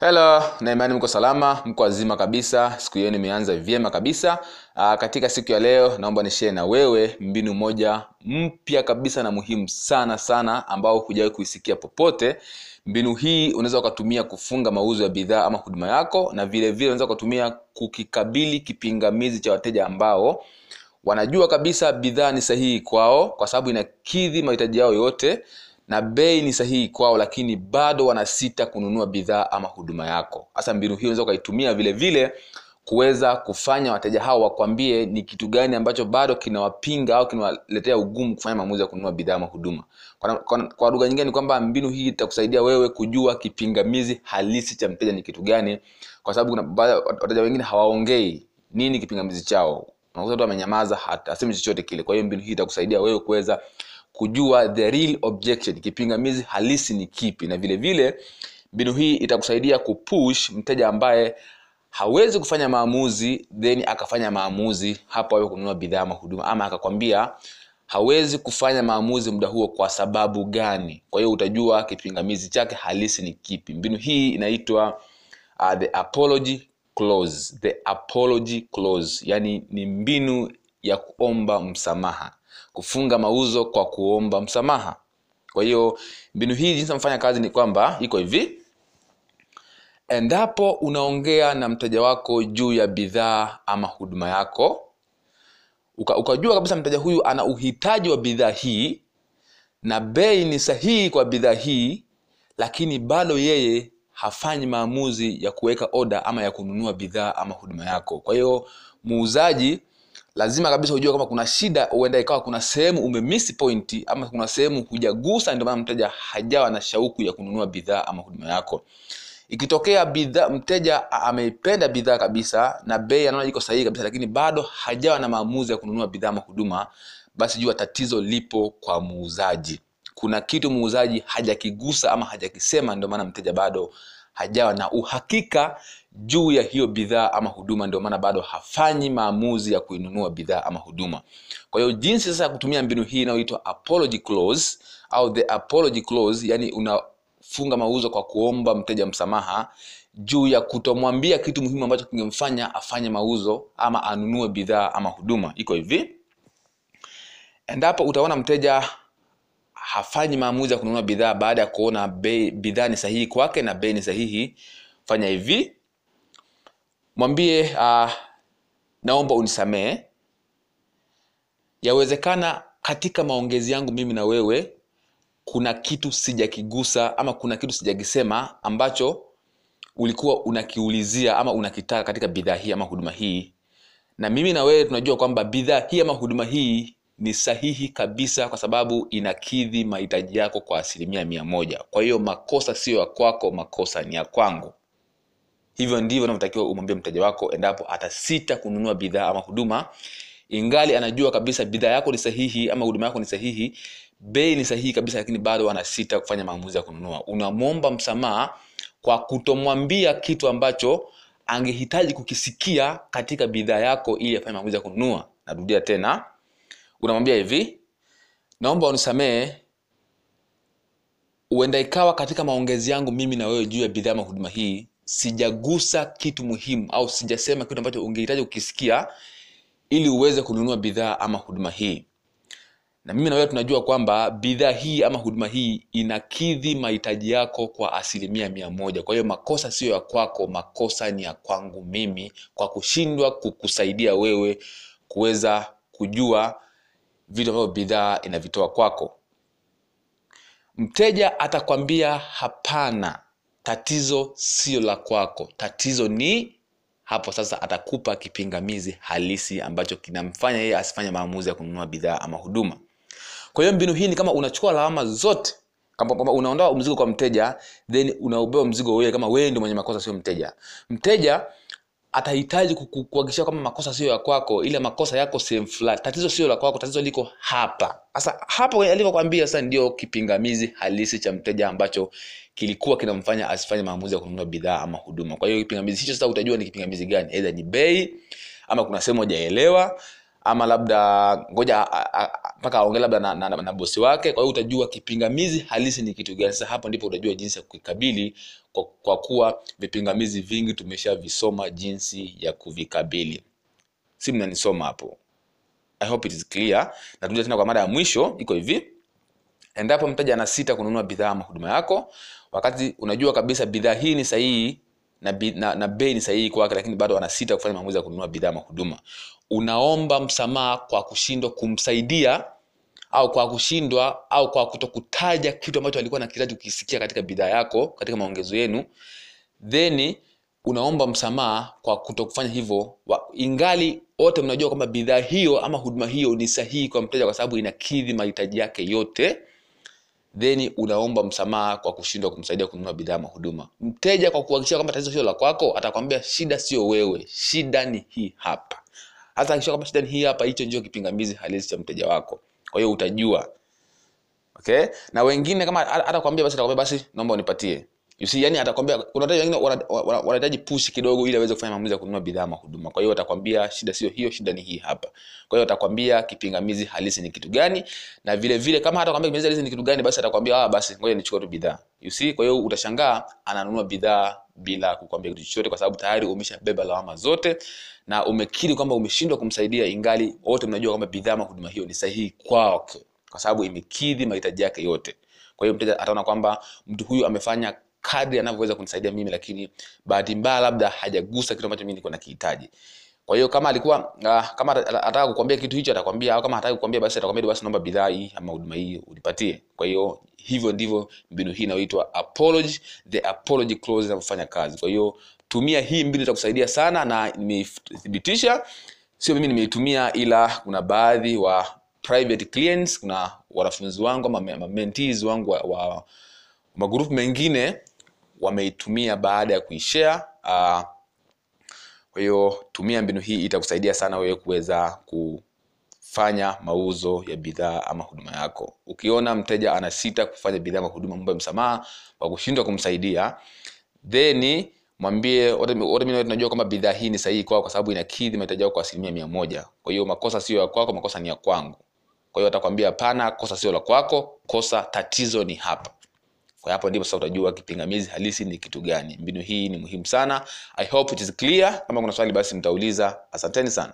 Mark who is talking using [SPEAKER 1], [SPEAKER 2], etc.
[SPEAKER 1] Hello, na imani mko salama, mko wazima kabisa. Siku yenu nimeanza vyema kabisa. Aa, katika siku ya leo naomba nishee na wewe mbinu moja mpya kabisa na muhimu sana sana ambao hujawahi kuisikia popote. Mbinu hii unaweza ukatumia kufunga mauzo ya bidhaa ama huduma yako, na vile vile unaweza ukatumia kukikabili kipingamizi cha wateja ambao wanajua kabisa bidhaa ni sahihi kwao kwa sababu inakidhi mahitaji yao yote na bei ni sahihi kwao lakini bado wanasita kununua bidhaa ama huduma yako. Hasa mbinu hiyo unaweza ukaitumia vile vile kuweza kufanya wateja hao wakwambie ni kitu gani ambacho bado kinawapinga au kinawaletea ugumu kufanya maamuzi ya kununua bidhaa ama huduma. Kwa, lugha nyingine ni kwamba mbinu hii itakusaidia wewe kujua kipingamizi halisi cha mteja ni kitu gani kwa sababu kuna wateja wengine hawaongei nini kipingamizi chao. Unakuta tu amenyamaza chochote kile. Kwa hiyo mbinu hii itakusaidia wewe kuweza kujua the real objection kipingamizi halisi ni kipi. Na vile vile mbinu hii itakusaidia kupush mteja ambaye hawezi kufanya maamuzi then akafanya maamuzi hapo awe kununua bidhaa ama huduma. Ama akakwambia hawezi kufanya maamuzi muda huo kwa sababu gani? Kwa hiyo utajua kipingamizi chake halisi ni kipi. Mbinu hii inaitwa uh, the apology clause. The apology clause. Yani ni mbinu ya kuomba msamaha kufunga mauzo kwa kuomba msamaha. Kwa hiyo mbinu hii jinsi nafanya kazi ni kwamba iko hivi. Endapo unaongea na mteja wako juu ya bidhaa ama huduma yako uka, ukajua kabisa mteja huyu ana uhitaji wa bidhaa hii na bei ni sahihi kwa bidhaa hii lakini bado yeye hafanyi maamuzi ya kuweka oda ama ya kununua bidhaa ama huduma yako. Kwa hiyo muuzaji lazima kabisa ujue kama kuna shida huenda ikawa kuna sehemu umemisi pointi ama kuna sehemu hujagusa ndio maana mteja hajawa na shauku ya kununua bidhaa ama huduma yako. Ikitokea bidhaa mteja ameipenda bidhaa kabisa na bei anaona iko sahihi kabisa lakini bado hajawa na maamuzi ya kununua bidhaa ama huduma basi jua tatizo lipo kwa muuzaji. Kuna kitu muuzaji hajakigusa ama hajakisema ndio maana mteja bado hajawa na uhakika juu ya hiyo bidhaa ama huduma ndio maana bado hafanyi maamuzi ya kuinunua bidhaa ama huduma. Kwa hiyo jinsi sasa ya kutumia mbinu hii inayoitwa apology clause au the apology clause yani unafunga mauzo kwa kuomba mteja msamaha juu ya kutomwambia kitu muhimu ambacho kingemfanya afanye mauzo ama anunue bidhaa ama huduma. Iko hivi. Endapo utaona mteja hafanyi maamuzi ya kununua bidhaa baada ya kuona bidhaa ni sahihi kwake na bei ni sahihi fanya hivi. Mwambie uh, naomba unisamee yawezekana katika maongezi yangu mimi na wewe kuna kitu sijakigusa ama kuna kitu sijakisema ambacho ulikuwa unakiulizia ama unakitaka katika bidhaa hii ama huduma hii. Na mimi na wewe tunajua kwamba bidhaa hii ama huduma hii ni sahihi kabisa kwa sababu inakidhi mahitaji yako kwa asilimia mia moja. Kwa hiyo makosa sio ya kwako makosa ni ya kwangu. Hivyo ndivyo unavyotakiwa umwambie mteja wako endapo atasita kununua bidhaa ama huduma. Ingali anajua kabisa bidhaa yako ni sahihi ama huduma yako ni sahihi bei ni sahihi kabisa lakini bado anasita kufanya maamuzi ya kununua. Unamwomba msamaha kwa kutomwambia kitu ambacho angehitaji kukisikia katika bidhaa yako ili afanye maamuzi ya kununua. Narudia tena unamwambia hivi naomba unisamehe huenda ikawa katika maongezi yangu mimi na wewe juu ya bidhaa ama huduma hii sijagusa kitu muhimu au sijasema kitu ambacho ungehitaji ukisikia ili uweze kununua bidhaa ama huduma hii. Na mimi na wewe tunajua kwamba bidhaa hii ama huduma hii inakidhi mahitaji yako kwa asilimia mia moja. Kwa hiyo makosa siyo ya kwako makosa ni ya kwangu mimi kwa kushindwa kukusaidia wewe kuweza kujua vitu ambavyo bidhaa inavitoa kwako. Mteja atakwambia hapana tatizo sio la kwako. Tatizo ni hapo sasa atakupa kipingamizi halisi ambacho kinamfanya yeye asifanye maamuzi ya kununua bidhaa ama huduma. Kwa hiyo mbinu hii ni kama unachukua lawama zote kwamba unaondoa mzigo kwa mteja then unaubeba mzigo wewe kama wewe ndio mwenye makosa sio mteja. Mteja atahitaji kuhakikisha kwamba makosa sio ya kwako ile makosa yako sehemu fulani. Tatizo sio la kwako tatizo liko hapa. Sasa hapo alivyokwambia sasa ndio kipingamizi halisi cha mteja ambacho kilikuwa kinamfanya asifanye maamuzi ya kununua bidhaa ama huduma. Kwa hiyo kipingamizi hicho sasa utajua ni kipingamizi gani. Aidha ni bei ama kuna sehemu hujaelewa ama labda ngoja mpaka aongee labda na, na, na, na bosi wake. Kwa hiyo utajua kipingamizi halisi ni kitu gani. Sasa hapo ndipo utajua jinsi ya kukikabili kwa, kwa kuwa vipingamizi vingi tumeshavisoma jinsi ya kuvikabili. Si mnanisoma hapo. I hope it is clear. Natuja tena kwa mara ya mwisho iko hivi. Endapo mteja anasita kununua bidhaa ama huduma yako wakati unajua kabisa bidhaa hii ni sahihi na, na, na bei ni sahihi kwake lakini bado anasita kufanya maamuzi ya kununua bidhaa ama huduma unaomba msamaha kwa kushindwa kumsaidia au kwa kushindwa au kwa kutokutaja kitu ambacho alikuwa nakihitaji kukisikia katika bidhaa yako katika maongezo yenu then unaomba msamaha kwa kutokufanya hivyo. Ingali wote mnajua kwamba bidhaa hiyo ama huduma hiyo ni sahihi kwa mteja kwa sababu inakidhi mahitaji yake yote. Then unaomba msamaha kwa kushindwa kumsaidia kununua bidhaa ama huduma. Mteja kwa kuhakikisha kwamba tatizo hilo la kwako atakwambia shida sio wewe shida ni hii hapa hata akisha kwamba shida ni hii hapa hicho ndio kipingamizi halisi cha mteja wako. Kwa hiyo utajua. Okay? Na wengine kama hata hata kwambia basi atakwambia basi naomba unipatie. You see yani atakwambia kuna wateja wengine wana- wana- wanahitaji push kidogo ili aweze kufanya maamuzi ya kununua bidhaa ama huduma. Kwa hiyo atakwambia shida sio hiyo shida ni hii hapa. Kwa hiyo atakwambia kipingamizi halisi ni kitu gani? Na vile vile kama hata kwambia kipingamizi halisi ni kitu gani basi atakwambia ah basi ngoja nichukue tu bidhaa. You see kwa hiyo utashangaa ananunua bidhaa bila kukwambia kitu chochote kwa sababu tayari umeshabeba lawama zote na umekiri kwamba umeshindwa kumsaidia ingali wote mnajua kwamba bidhaa ama huduma hiyo ni sahihi kwake kwa sababu imekidhi mahitaji yake yote. Kwa hiyo mteja ataona kwamba mtu huyu amefanya kadri anavyoweza kunisaidia mimi lakini bahati mbaya labda hajagusa kitu ambacho mimi na nakihitaji kwa hiyo kama alikuwa uh, kama ata- anataka kukwambia kitu hicho atakwambia au kama hataki kukwambia basi atakwambia basi naomba bidhaa hii ama huduma hii unipatie. Kwa hiyo hivyo ndivyo mbinu hii inayoitwa apology the apology clause inavyofanya kazi. Kwa hiyo tumia hii mbinu itakusaidia sana na nimeithibitisha sio mimi nimeitumia ila kuna baadhi wa private clients kuna wanafunzi wangu ama ma- ma- mentees wangu wa, wa magrupu mengine wameitumia baada ya kuishare. Uh, kwa hiyo tumia mbinu hii itakusaidia sana wewe kuweza kufanya mauzo ya bidhaa ama huduma yako. Ukiona mteja anasita kufanya bidhaa ama huduma mpe msamaha kwa kushindwa kumsaidia then mwambie tunajua kwamba bidhaa hii ni sahihi kwao kwa sababu inakidhi mahitaji yako kwa asilimia mia moja. Kwa hiyo makosa sio ya kwako makosa ni ya kwangu. Kwa hiyo atakwambia hapana kosa sio la kwako kosa tatizo ni hapa kwa hapo ndipo sasa utajua kipingamizi halisi ni kitu gani. Mbinu hii ni muhimu sana. I hope it is clear. Kama kuna swali basi mtauliza. Asanteni sana